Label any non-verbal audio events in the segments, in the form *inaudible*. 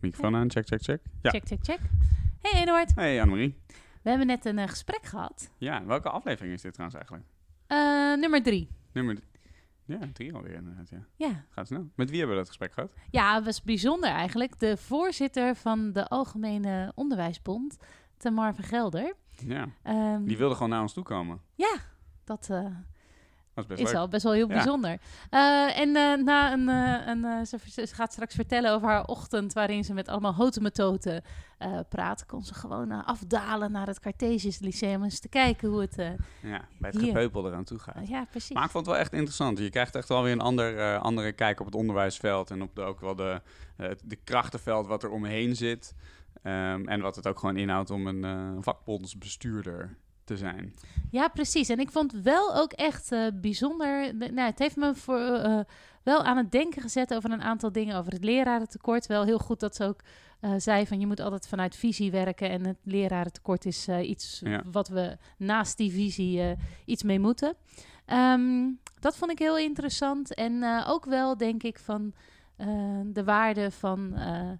Microfoon aan, check, check, check. Ja. Check, check, check. Hey Eduard, Hey Annemarie. we hebben net een eh, gesprek gehad. Ja, welke aflevering is dit trouwens eigenlijk? Eh, nummer drie. Nummer... d- Ja, drie alweer inderdaad, ja. Ja. Gaat snel. Met wie hebben we dat gesprek gehad? ja, het was bijzonder eigenlijk. De voorzitter van de Algemene Onderwijsbond, Tamar Gelder. Ja, Ehm, die wilde gewoon naar ons toe komen. dat eh, Dat is best is leuk. al best wel heel Ja. bijzonder. Eh, en eh, na een, eh, een ze, ze gaat straks vertellen over haar ochtend waarin ze met allemaal hotemetoten praat, kon ze gewoon afdalen naar het Cartesius Lyceum eens te kijken hoe het... Ja, bij het Hier. gepeupel eraan toe gaat. ja, precies. Maar ik vond het wel echt interessant. Je krijgt echt wel weer een ander, andere kijk op het onderwijsveld. En op de, ook wel de, de krachtenveld wat er omheen zit. Ehm, en wat het ook gewoon inhoudt om een vakbondsbestuurder te zijn. Ja, precies. En ik vond wel ook echt eh, bijzonder. de- Nou, het heeft me voor, eh, wel aan het denken gezet over een aantal dingen. Over het lerarentekort. Wel heel goed dat ze ook eh, zei van je moet altijd vanuit visie werken. En het lerarentekort is eh, iets Ja. wat we naast die visie eh, iets mee moeten. Ehm, dat vond ik heel interessant. En eh, ook wel denk ik van eh, de waarde van, eh, eh,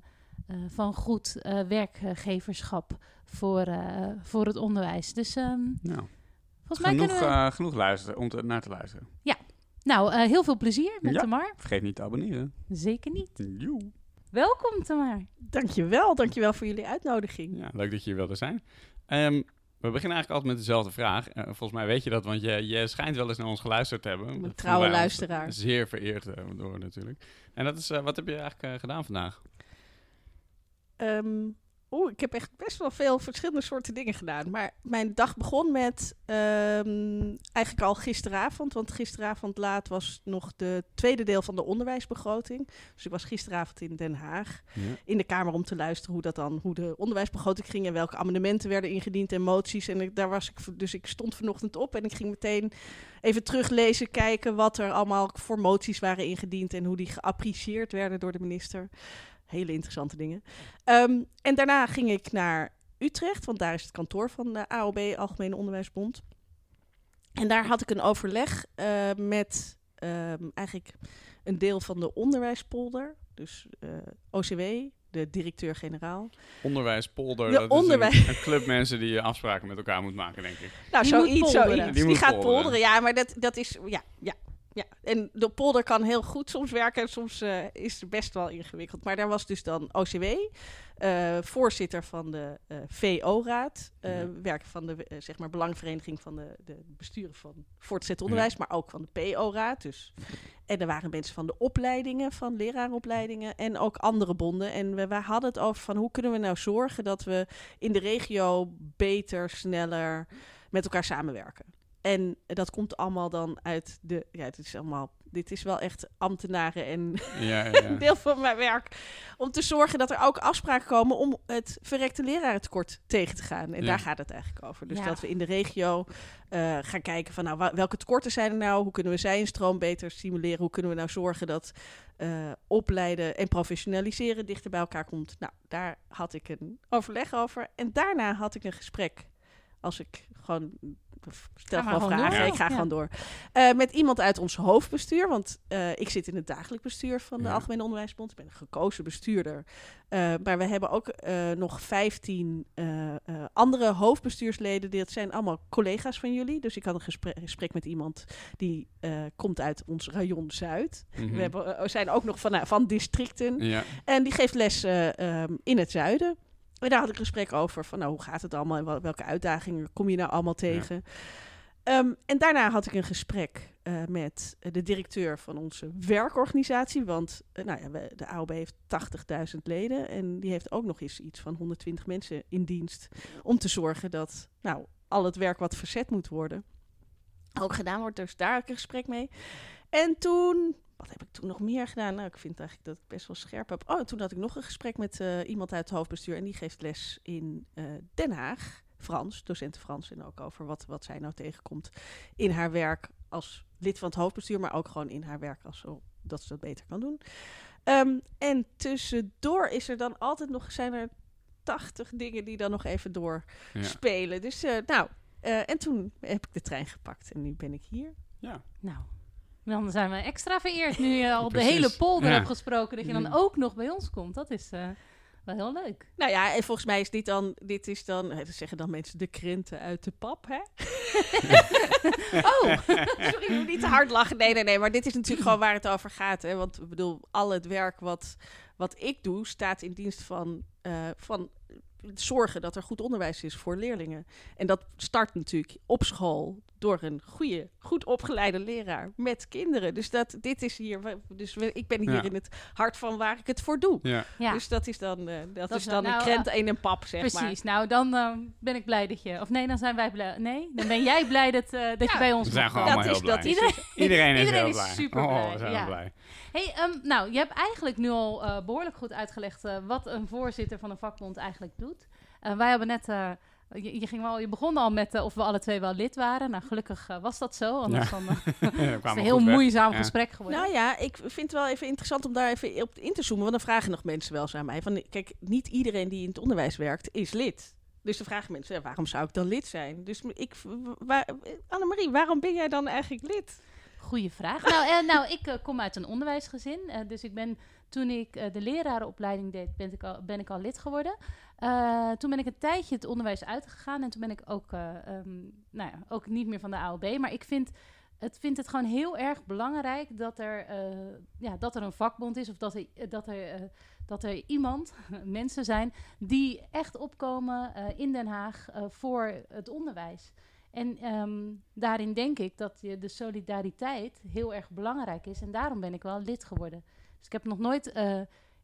van goed eh, werkgeverschap voor, eh, voor het onderwijs. Dus ehm, Nou, volgens mij genoeg, kunnen we... eh, genoeg luisteren, om te, naar te luisteren. Nou, eh, heel veel plezier met Ja. Tamar. Vergeet niet te abonneren. Zeker niet. Joe. Welkom Tamar. Dankjewel, dankjewel voor jullie uitnodiging. Ja, leuk dat je hier wilde zijn. Ehm, we beginnen eigenlijk altijd met dezelfde vraag. Eh, volgens mij weet je dat, want je, je schijnt wel eens naar ons geluisterd te hebben. Vonden trouwe luisteraar. Zeer vereerd door natuurlijk. En dat is, eh, wat heb je eigenlijk gedaan vandaag? Ehm, Oeh, ik heb echt best wel veel verschillende soorten dingen gedaan. Maar mijn dag begon met ehm, eigenlijk al gisteravond. Want gisteravond laat was nog de tweede deel van de onderwijsbegroting. Dus ik was gisteravond in Den Haag Ja. in de Kamer om te luisteren hoe dat dan, hoe de onderwijsbegroting ging en welke amendementen werden ingediend en moties. En ik, daar was ik, dus ik stond vanochtend op en ik ging meteen even teruglezen, kijken wat er allemaal voor moties waren ingediend en hoe die geapprecieerd werden door de minister. Hele interessante dingen. Ehm, en daarna ging ik naar Utrecht, want daar is het kantoor van de AOB, Algemene Onderwijsbond. En daar had ik een overleg eh, met ehm, eigenlijk een deel van de onderwijspolder, dus eh, OCW, de directeur-generaal. Onderwijspolder, De dat onderwijs- is een, een club mensen die afspraken met elkaar moet maken, denk ik. Nou, Die moet zoiets, polderen. zoiets. Die Die, moet gaat polderen. polderen. Ja, maar dat, dat is... Ja, ja, ja. En de polder kan heel goed soms werken. en Soms eh, is het best wel ingewikkeld. Maar daar was dus dan OCW, eh, voorzitter van de eh, VO-raad. Ja. Werken van de zeg maar belangvereniging van de, de besturen van voortgezet onderwijs. Maar ook van de PO-raad. Dus. En er waren mensen van de opleidingen, van leraaropleidingen. En ook andere bonden. En we, we hadden het over van hoe kunnen we nou zorgen dat we in de regio beter, sneller met elkaar samenwerken. En dat komt allemaal dan uit de. Ja, het is allemaal. Dit is wel echt ambtenaren en Ja, ja, ja. *laughs* een deel van mijn werk. Om te zorgen dat er ook afspraken komen om het verrekte lerarentekort tegen te gaan. En Ja. daar gaat het eigenlijk over. Dus Ja. dat we in de regio eh, gaan kijken van nou, welke tekorten zijn er nou? Hoe kunnen we zijinstroom beter stimuleren? Hoe kunnen we nou zorgen dat eh, opleiden en professionaliseren dichter bij elkaar komt? Nou, daar had ik een overleg over. En daarna had ik een gesprek. Als ik gewoon stel gewoon vragen, door. ik ga Ja. gewoon door. Eh, met iemand uit ons hoofdbestuur, want eh, ik zit in het dagelijk bestuur van de Ja. Algemene Onderwijsbond. Ik ben een gekozen bestuurder. Eh, maar we hebben ook eh, nog 15 eh, eh, andere hoofdbestuursleden. Dit zijn allemaal collega's van jullie. Dus ik had een gesprek, gesprek met iemand die eh, komt uit ons rayon Zuid. Mhm. We hebben, zijn ook nog van, nou, van districten. Ja. En die geeft les eh, ehm, in het zuiden. En daar had ik een gesprek over van nou, hoe gaat het allemaal en wel- welke uitdagingen kom je nou allemaal tegen. Ehm, en daarna had ik een gesprek eh, met eh, de directeur van onze werkorganisatie. Want eh, nou ja, we- de AOB heeft 80.000 leden. En die heeft ook nog eens iets van 120 mensen in dienst. Om te zorgen dat nou, al het werk wat verzet moet worden ook gedaan wordt. Dus daar een gesprek mee. En toen, wat heb ik toen nog meer gedaan? Nou, ik vind eigenlijk dat ik best wel scherp heb. Oh, toen had ik nog een gesprek met eh, iemand uit het hoofdbestuur. En die geeft les in eh, Den Haag. Frans, docent Frans. En ook over wat, wat zij nou tegenkomt in haar werk als lid van het hoofdbestuur. Maar ook gewoon in haar werk als zo, dat ze dat beter kan doen. Ehm, en tussendoor is er dan altijd nog, zijn er 80 dingen die dan nog even door Ja. spelen. Dus eh, nou, en toen heb ik de trein gepakt en nu ben ik hier. ja. Nou, dan zijn we extra vereerd nu *laughs* je al de hele polder Ja. hebt gesproken. Dat je dan Mm. ook nog bij ons komt. Dat is, eh, Wel heel leuk. Nou ja, en volgens mij is dit dan, dit is dan, hè, dat zeggen dan mensen, de krenten uit de pap, hè? *laughs* oh, *laughs* sorry, ik moet niet te hard lachen. Nee, nee, nee, maar dit is natuurlijk gewoon waar het over gaat, hè? Want ik bedoel, al het werk wat, wat ik doe, staat in dienst van, eh, van zorgen dat er goed onderwijs is voor leerlingen. En dat start natuurlijk op school door een goede, goed opgeleide leraar met kinderen. Dus dat, dit is hier, dus we- ik ben hier Ja. in het hart van waar ik het voor doe. Ja. Ja, Dus dat is dan, eh, dat Dat is dan nou, een krent in een pap, zeg maar. precies. Nou, dan eh, ben ik blij dat je... Of nee, dan zijn wij blij. Nee, dan ben jij blij dat, eh, dat je bij ons We zijn mag gewoon komen. allemaal Dat heel is- blij. dat is- Iedereen, Iedereen is Iedereen heel is blij. super Oh, blij, we zijn ja. blij. Hey, ehm, nou, je hebt eigenlijk nu al eh, behoorlijk goed uitgelegd eh, wat een voorzitter van een vakbond eigenlijk doet. Eh, wij hebben net, eh, je, je, ging wel, je begon al met eh, of we alle twee wel lid waren. Nou, gelukkig eh, was dat zo, anders Ja. dan, eh, *laughs* *laughs* is het een heel moeizaam Ja. gesprek geworden. Nou ja, ik vind het wel even interessant om daar even op in te zoomen. Want dan vragen nog mensen wel eens aan mij. Van, kijk, niet iedereen die in het onderwijs werkt is lid. Dus dan vragen mensen, ja, waarom zou ik dan lid zijn? Dus ik, waar, Annemarie, waarom ben jij dan eigenlijk lid? Goeie vraag. nou, eh, nou, ik eh, kom uit een onderwijsgezin. eh, dus ik ben, toen ik eh, de lerarenopleiding deed, ben ik al, ben ik al lid geworden. Eh, toen ben ik een tijdje het onderwijs uitgegaan. En toen ben ik ook, eh, ehm, nou ja, ook niet meer van de AOB. Maar ik vind het, vind het gewoon heel erg belangrijk dat er, eh, ja, dat er een vakbond is. Of dat er, dat er, dat er iemand, *laughs* mensen zijn, die echt opkomen in Den Haag voor het onderwijs. En ehm, daarin denk ik dat je de solidariteit heel erg belangrijk is. En daarom ben ik wel lid geworden. Dus ik heb nog nooit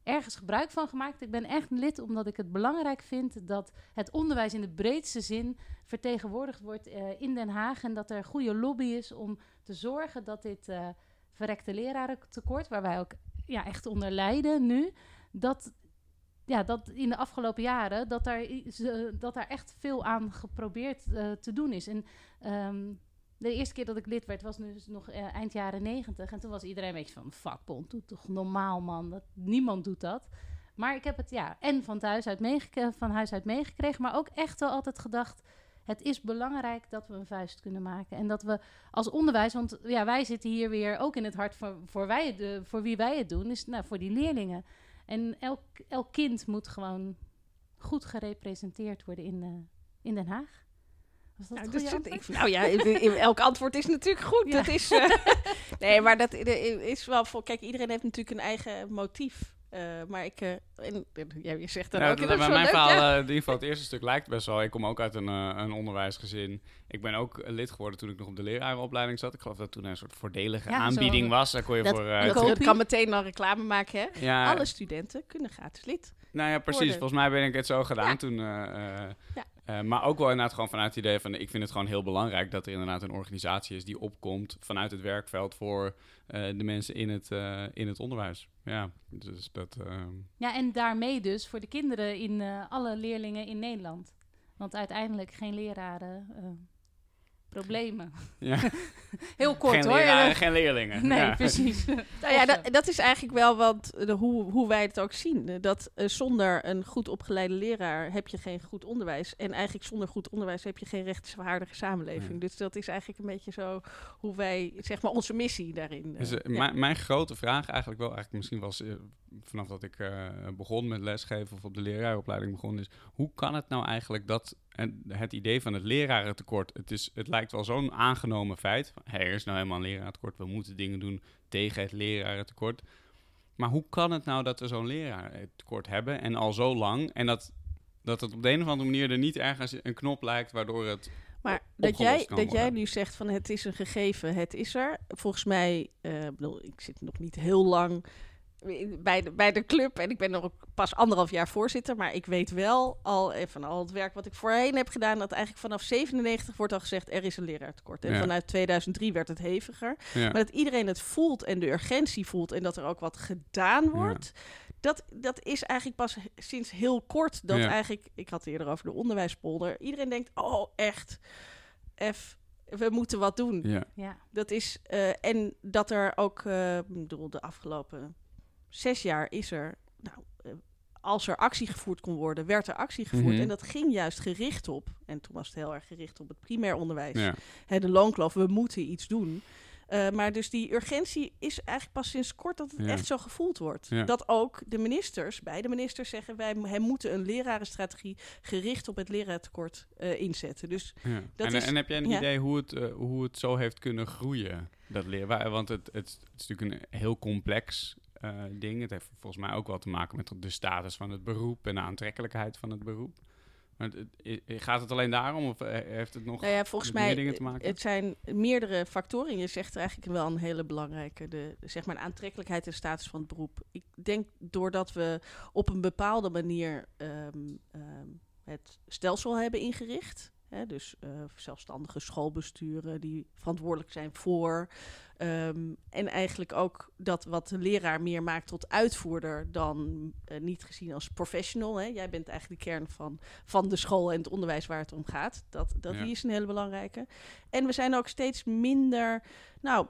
ergens gebruik van gemaakt. Ik ben echt lid omdat ik het belangrijk vind dat het onderwijs in de breedste zin vertegenwoordigd wordt eh, in Den Haag. En dat er goede lobby is om te zorgen dat dit eh, verrekte lerarentekort, waar wij ook ja, echt onder lijden nu, dat, ja, dat in de afgelopen jaren dat daar, dat daar echt veel aan geprobeerd eh, te doen is. En ehm, de eerste keer dat ik lid werd was dus nog eh, eind jaren negentig. En toen was iedereen een beetje van, vakbond, doe toch normaal man, dat, niemand doet dat. Maar ik heb het ja, en van, thuis uit van huis uit meegekregen, maar ook echt wel altijd gedacht... Het is belangrijk dat we een vuist kunnen maken. En dat we als onderwijs, want ja, wij zitten hier weer ook in het hart voor, voor, wij eh, voor wie wij het doen, is nou, voor die leerlingen. En elk, elk kind moet gewoon goed gerepresenteerd worden in, eh, in Den Haag. Was dat Nou, dus ik, nou ja, elk antwoord is natuurlijk goed. Ja. Dat is, eh, *laughs* nee, maar dat i- is wel voor. Kijk, iedereen heeft natuurlijk een eigen motief. Eh, maar ik, eh, en, ja, je zegt dan Ja, ook. en dat- *laughs* dat wel mijn leuk, verhaal, ja. eh, in ieder geval het eerste stuk lijkt best wel. Ik kom ook uit een, eh, een onderwijsgezin. Ik ben ook eh, lid geworden toen ik nog op de lerarenopleiding zat. Ik geloof dat toen een soort voordelige Ja, zo- aanbieding was. Daar kon je Dat, voor... eh, dat, dat je? kan meteen al reclame maken, hè? ja, Alle studenten kunnen gratis lid. Nou ja, precies. worden. Volgens mij ben ik het zo gedaan Ja. toen. eh, eh, Ja. Eh, maar ook wel inderdaad gewoon vanuit het idee van... ik vind het gewoon heel belangrijk dat er inderdaad een organisatie is... die opkomt vanuit het werkveld voor eh, de mensen in het, eh, in het onderwijs. Ja, dus dat... ehm, Ja, en daarmee dus voor de kinderen in alle leerlingen in Nederland. Want uiteindelijk geen leraren, problemen. *laughs* ja. *laughs* Heel kort geen, hoor. leraren, Eh, geen leerlingen. nee, Ja. precies. *laughs* Nou ja, dat, dat is eigenlijk wel wat, de, hoe, hoe wij het ook zien. Eh, Dat eh, zonder een goed opgeleide leraar heb je geen goed onderwijs. En eigenlijk zonder goed onderwijs heb je geen rechtsvaardige samenleving. Ja. Dus dat is eigenlijk een beetje zo hoe wij, zeg maar, onze missie daarin. eh, Dus, eh, ja. mijn, mijn grote vraag eigenlijk wel, eigenlijk misschien was eh, vanaf dat ik eh, begon met lesgeven of op de leraaropleiding begon, is hoe kan het nou eigenlijk dat en het idee van het lerarentekort, het, is, het lijkt wel zo'n aangenomen feit. Hey, er is nou helemaal een lerarentekort, we moeten dingen doen tegen het lerarentekort. Maar hoe kan het nou dat we zo'n lerarentekort hebben en al zo lang en dat, dat het op de een of andere manier er niet ergens een knop lijkt waardoor het Maar dat jij, dat jij nu zegt van het is een gegeven, het is er. Volgens mij, eh, bedoel, ik zit nog niet heel lang bij de, bij de club en ik ben er ook pas anderhalf jaar voorzitter. Maar ik weet wel al eh, van al het werk wat ik voorheen heb gedaan, dat eigenlijk vanaf 97 wordt al gezegd er is een leraartekort. En Ja. vanuit 2003 werd het heviger. ja, Maar dat iedereen het voelt en de urgentie voelt en dat er ook wat gedaan wordt. Dat, dat is eigenlijk pas sinds heel kort. Dat Ja. eigenlijk, ik had het eerder over de onderwijspolder. Iedereen denkt, oh echt, F, we moeten wat doen. ja. Ja, Dat is, eh, en dat er ook, eh, ik bedoel, de afgelopen zes jaar is er, nou, eh, als er actie gevoerd kon worden, werd er actie gevoerd. Mhm. En dat ging juist gericht op, en toen was het heel erg gericht op het primair onderwijs ja. hè, de loonkloof, we moeten iets doen. Eh, maar dus die urgentie is eigenlijk pas sinds kort dat het Ja. echt zo gevoeld wordt. Ja. Dat ook de ministers, beide ministers zeggen wij moeten een lerarenstrategie gericht op het leraartekort eh, inzetten. Dus Ja. Dat en, is- en heb jij een idee hoe het, hoe het zo heeft kunnen groeien, dat leren? Want het, het, het is natuurlijk een heel complex ding. Het heeft volgens mij ook wel te maken met de status van het beroep en de aantrekkelijkheid van het beroep. Maar het- gaat het alleen daarom of eh, heeft het nog... nou ja, volgens met meer mij dingen te maken? het zijn meerdere factoren. Je zegt er eigenlijk wel een hele belangrijke, de, zeg maar, de aantrekkelijkheid en status van het beroep. Ik denk doordat we op een bepaalde manier ehm, ehm, het stelsel hebben ingericht. Hè, dus eh, zelfstandige schoolbesturen die verantwoordelijk zijn voor. Ehm, en eigenlijk ook dat wat de leraar meer maakt tot uitvoerder dan eh, niet gezien als professional. Hè. Jij bent eigenlijk de kern van, van de school en het onderwijs waar het om gaat. Dat, dat Ja. die is een hele belangrijke. En we zijn ook steeds minder, nou,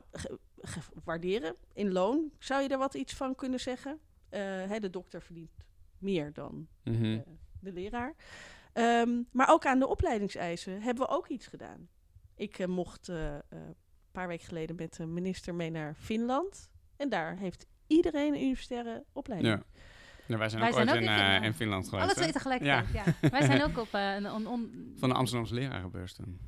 waarderen in loon. Zou je daar wat iets van kunnen zeggen? Eh, hè, de dokter verdient meer dan Mhm. eh, de leraar. Ehm, maar ook aan de opleidingseisen hebben we ook iets gedaan. Ik mocht paar weken geleden met de minister mee naar Finland. En daar heeft iedereen een universitaire opleiding. Ja. Ja, wij zijn Wij ook zijn ooit ook in, in eh, Finland. in Finland geweest. Alle twee tegelijkertijd, ja. Wij zijn ook op eh, een... on- Van de Amsterdamse lerarenbeurs toen.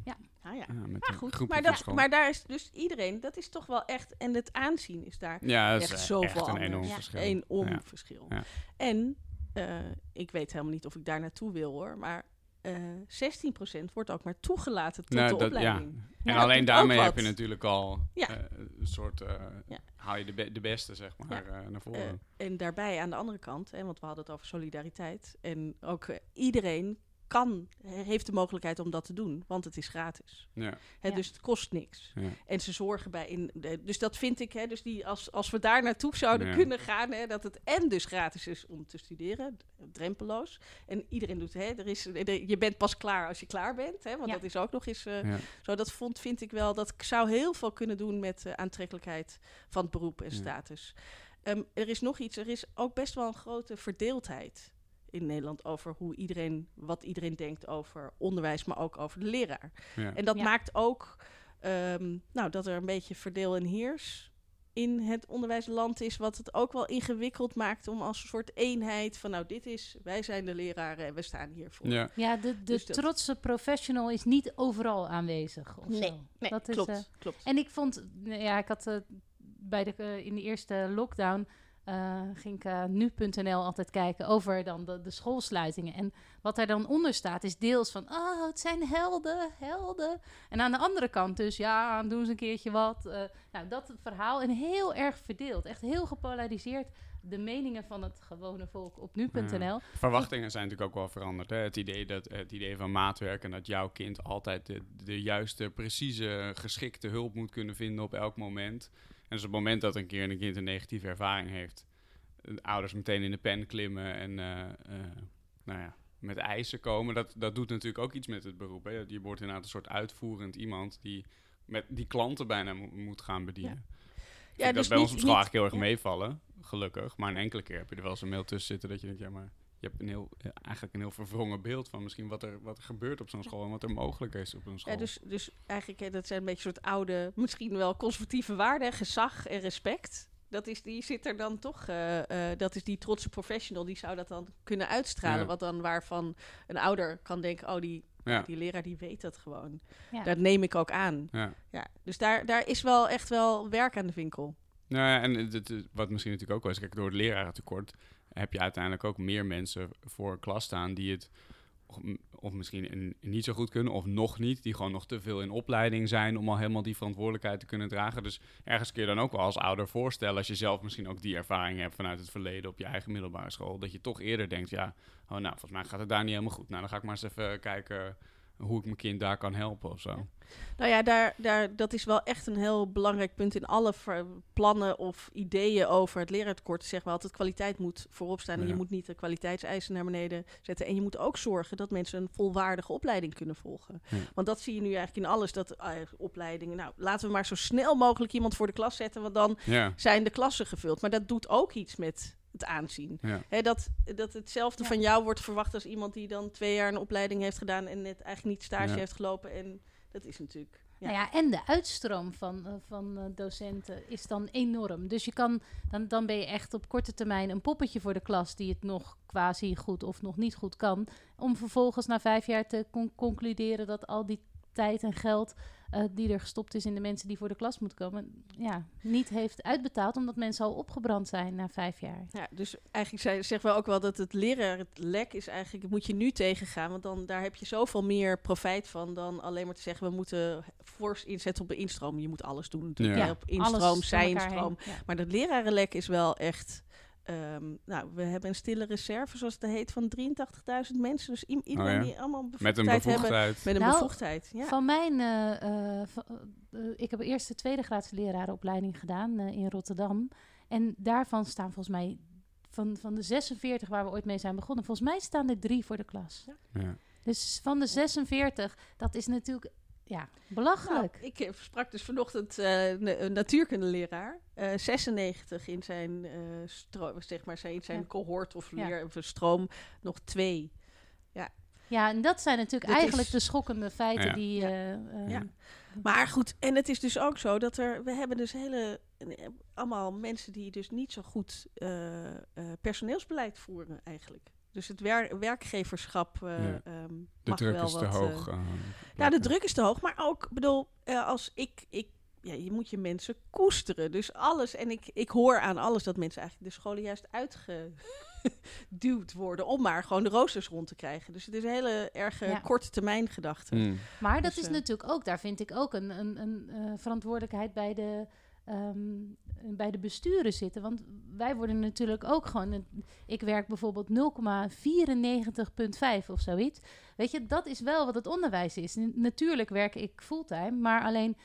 Ah, ja. Ja, met Maar goed, maar, dat, maar daar is dus iedereen, dat is toch wel echt, en het aanzien is daar ja, dat is echt eh, zoveel echt een anders. enorm Ja. verschil. een enorm Ja. verschil. Ja. En eh, ik weet helemaal niet of ik daar naartoe wil hoor, maar eh 16% wordt ook maar toegelaten tot Nou, de dat- ja. opleiding. En Ja, alleen daarmee heb je natuurlijk al Ja. eh, een soort... eh, Ja. Haal je de, be- de beste, zeg maar, eh, naar voren. Eh, en daarbij aan de andere kant, hè, want we hadden het over solidariteit. En ook eh, iedereen kan, he- heeft de mogelijkheid om dat te doen, want het is gratis. ja. Dus het kost niks. Ja. En ze zorgen bij in. de- dus dat vind ik, hè, dus die, als, als we daar naartoe zouden Ja. kunnen gaan, hè, dat het en dus gratis is om te studeren, drempeloos. En iedereen doet, hè, er is, er- je bent pas klaar als je klaar bent, hè, want Ja. dat is ook nog eens. eh, Ja. Zo, dat vond, vind ik wel, dat zou heel veel kunnen doen met de aantrekkelijkheid van het beroep en Ja. status. Ehm, er is nog iets, er is ook best wel een grote verdeeldheid in Nederland over hoe iedereen, wat iedereen denkt over onderwijs, maar ook over de leraar. Ja. En dat Ja. maakt ook ehm, nou, dat er een beetje verdeel en heers in het onderwijsland is, wat het ook wel ingewikkeld maakt om als een soort eenheid van nou dit is, wij zijn de leraren en we staan hiervoor. Ja. Ja, de, de Dus dat- trotse professional is niet overal aanwezig. Of Nee, zo. Nee, dat is, klopt, eh, klopt. En ik vond, nou ja, ik had eh, bij de, eh, in de eerste lockdown eh, ging ik eh, nu.nl altijd kijken over dan de, de schoolsluitingen. En wat er dan onder staat is deels van, oh, het zijn helden, helden. En aan de andere kant dus, ja, doen ze een keertje wat. Eh, nou, dat verhaal en heel erg verdeeld, echt heel gepolariseerd. De meningen van het gewone volk op nu.nl. Verwachtingen zijn natuurlijk ook wel veranderd. Hè? Het, idee dat, het idee van maatwerk en dat jouw kind altijd de, de juiste, precieze, geschikte hulp moet kunnen vinden op elk moment. En dus op het moment dat een keer een kind een negatieve ervaring heeft, de ouders meteen in de pen klimmen en eh, eh, nou ja, met eisen komen. Dat, dat doet natuurlijk ook iets met het beroep. Hè? Je wordt inderdaad een soort uitvoerend iemand die met die klanten bijna mo- moet gaan bedienen. Ja, Ja, dat dus bij ons niet- op school eigenlijk heel erg meevallen, gelukkig. Maar een enkele keer heb je er wel eens een mail tussen zitten dat je denkt, ja, maar je hebt een heel, eigenlijk een heel verwrongen beeld van misschien wat er, wat er gebeurt op zo'n school en wat er mogelijk is op een school. Ja, dus, dus eigenlijk, hè, dat zijn een beetje soort oude, misschien wel conservatieve waarden, gezag en respect. Dat is, die zit er dan toch, eh, eh, dat is die trotse professional, die zou dat dan kunnen uitstralen. Ja. Wat dan waarvan een ouder kan denken, oh, die, ja, die leraar die weet dat gewoon. Ja. Dat neem ik ook aan. ja. Ja, dus daar, daar is wel echt wel werk aan de winkel. Nou ja, en het, het- wat misschien natuurlijk ook wel is, kijk, door het lerarentekort heb je uiteindelijk ook meer mensen voor klas staan die het of, misschien niet zo goed kunnen, of nog niet, die gewoon nog te veel in opleiding zijn om al helemaal die verantwoordelijkheid te kunnen dragen. Dus ergens kun je dan ook wel als ouder voorstellen, als je zelf misschien ook die ervaring hebt vanuit het verleden op je eigen middelbare school, dat je toch eerder denkt, ja, oh nou, volgens mij gaat het daar niet helemaal goed. Nou, dan ga ik maar eens even kijken hoe ik mijn kind daar kan helpen of zo. Nou ja, daar, daar, dat is wel echt een heel belangrijk punt in alle ver- plannen of ideeën over het leraartekort. Zeg maar altijd, kwaliteit moet voorop staan. En je moet niet de kwaliteitseisen naar beneden zetten. En je moet ook zorgen dat mensen een volwaardige opleiding kunnen volgen. Ja. Want dat zie je nu eigenlijk in alles, dat eh, opleidingen... Nou, laten we maar zo snel mogelijk iemand voor de klas zetten, want dan Ja, zijn de klassen gevuld. Maar dat doet ook iets met het aanzien. ja. Dat, dat hetzelfde Ja. van jou wordt verwacht als iemand die dan twee jaar een opleiding heeft gedaan en net eigenlijk niet stage Ja. heeft gelopen. En dat is natuurlijk Ja. Nou ja, en de uitstroom van, eh, van eh, docenten is dan enorm. Dus je kan, dan, dan ben je echt op korte termijn een poppetje voor de klas die het nog quasi goed of nog niet goed kan. Om vervolgens na vijf jaar te con- concluderen dat al die tijd en geld eh, die er gestopt is in de mensen die voor de klas moeten komen, ja, niet heeft uitbetaald omdat mensen al opgebrand zijn na vijf jaar. Ja, dus eigenlijk zei, zeggen we ook wel dat het leraar, het lek is eigenlijk, moet je nu tegengaan. Want dan, daar heb je zoveel meer profijt van dan alleen maar te zeggen, we moeten fors inzetten op de instroom. Je moet alles doen natuurlijk, Ja. op instroom, heen. Ja. Maar dat lerarenlek is wel echt... ehm, nou, we hebben een stille reserve, zoals het heet, van 83.000 mensen. Dus iedereen ja. die allemaal Met bevoegdheid een hebben. bevoegdheid. Met een Nou, bevoegdheid, ja. Van mijn, eh, eh, eh, ik heb eerst de tweede graadse lerarenopleiding gedaan eh, in Rotterdam. En daarvan staan volgens mij, van, van de 46 waar we ooit mee zijn begonnen, volgens mij staan er drie voor de klas. Ja. Dus van de 46, dat is natuurlijk, ja, belachelijk. Nou, ik eh, sprak dus vanochtend eh, een natuurkundeleraar. eh 96 in zijn, eh stro- zeg maar, zijn, zijn Ja. cohort of, Ja. leer, of stroom. Nog twee. ja, en dat zijn natuurlijk Dat eigenlijk is- de schokkende feiten Ja. die... Ja. eh, eh, Ja. Maar goed, en het is dus ook zo dat er... We hebben dus hele... Allemaal mensen die dus niet zo goed eh, eh, personeelsbeleid voeren eigenlijk. Dus het wer- werkgeverschap eh, Ja. ehm, De mag druk wel is te wat, eh, hoog. eh, Ja, de druk is te hoog. Maar ook, bedoel, eh, als ik, ik ja, je moet je mensen koesteren. Dus alles, en ik, ik hoor aan alles dat mensen eigenlijk de scholen juist uitgeduwd worden om maar gewoon de roosters rond te krijgen. Dus het is een hele erg Ja. korte termijn gedachte. Mm. Maar dat Dus, is natuurlijk ook, daar vind ik ook een, een, een eh, verantwoordelijkheid bij de, ehm, bij de besturen zitten. Want wij worden natuurlijk ook gewoon. ik werk bijvoorbeeld 0,94,5 of zoiets. Weet je, dat is wel wat het onderwijs is. Natuurlijk werk ik fulltime, maar alleen.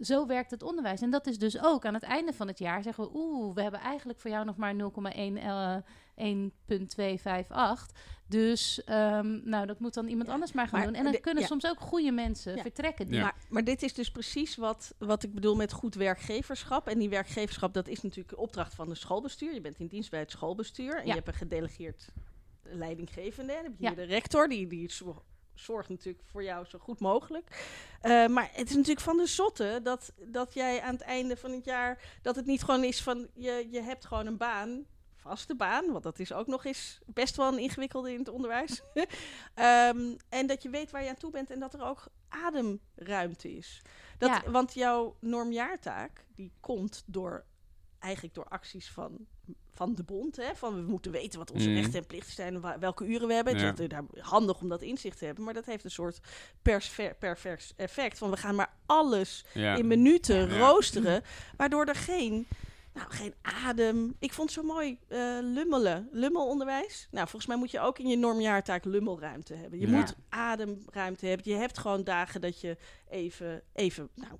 Zo werkt het onderwijs. En dat is dus ook aan het einde van het jaar zeggen we... oeh, we hebben eigenlijk voor jou nog maar 0,1 eh, 1,258. Dus ehm, nou, dat moet dan iemand Ja, anders maar gaan maar doen. En dan de- kunnen ja. soms ook goede mensen Ja. vertrekken. Die Ja. Maar, maar dit is dus precies wat, wat ik bedoel met goed werkgeverschap. En die werkgeverschap, dat is natuurlijk de opdracht van de schoolbestuur. Je bent in dienst bij het schoolbestuur. En Ja. je hebt een gedelegeerd leidinggevende. Dan heb je Ja. hier de rector, die, die zo- zorgt natuurlijk voor jou zo goed mogelijk. Eh, maar het is natuurlijk van de zotte dat, dat jij aan het einde van het jaar... dat het niet gewoon is van, je, je hebt gewoon een baan vaste baan, want dat is ook nog eens best wel een ingewikkelde in het onderwijs. *laughs* Ehm, en dat je weet waar je aan toe bent en dat er ook ademruimte is. Dat, Ja. Want jouw normjaartaak, die komt door eigenlijk door acties van, van de bond. Hè? Van we moeten weten wat onze Mhm. rechten en plichten zijn en welke uren we hebben. Ja. Het is daar handig om dat inzicht te hebben. Maar dat heeft een soort persver- pervers effect. Van we gaan maar alles Ja. in minuten Ja. roosteren. Waardoor er geen, nou, geen adem. Ik vond het zo mooi eh, lummelen. Lummelonderwijs. Nou, volgens mij moet je ook in je normjaartaak lummelruimte hebben. Je moet ademruimte hebben. Je hebt gewoon dagen dat je even, even nou,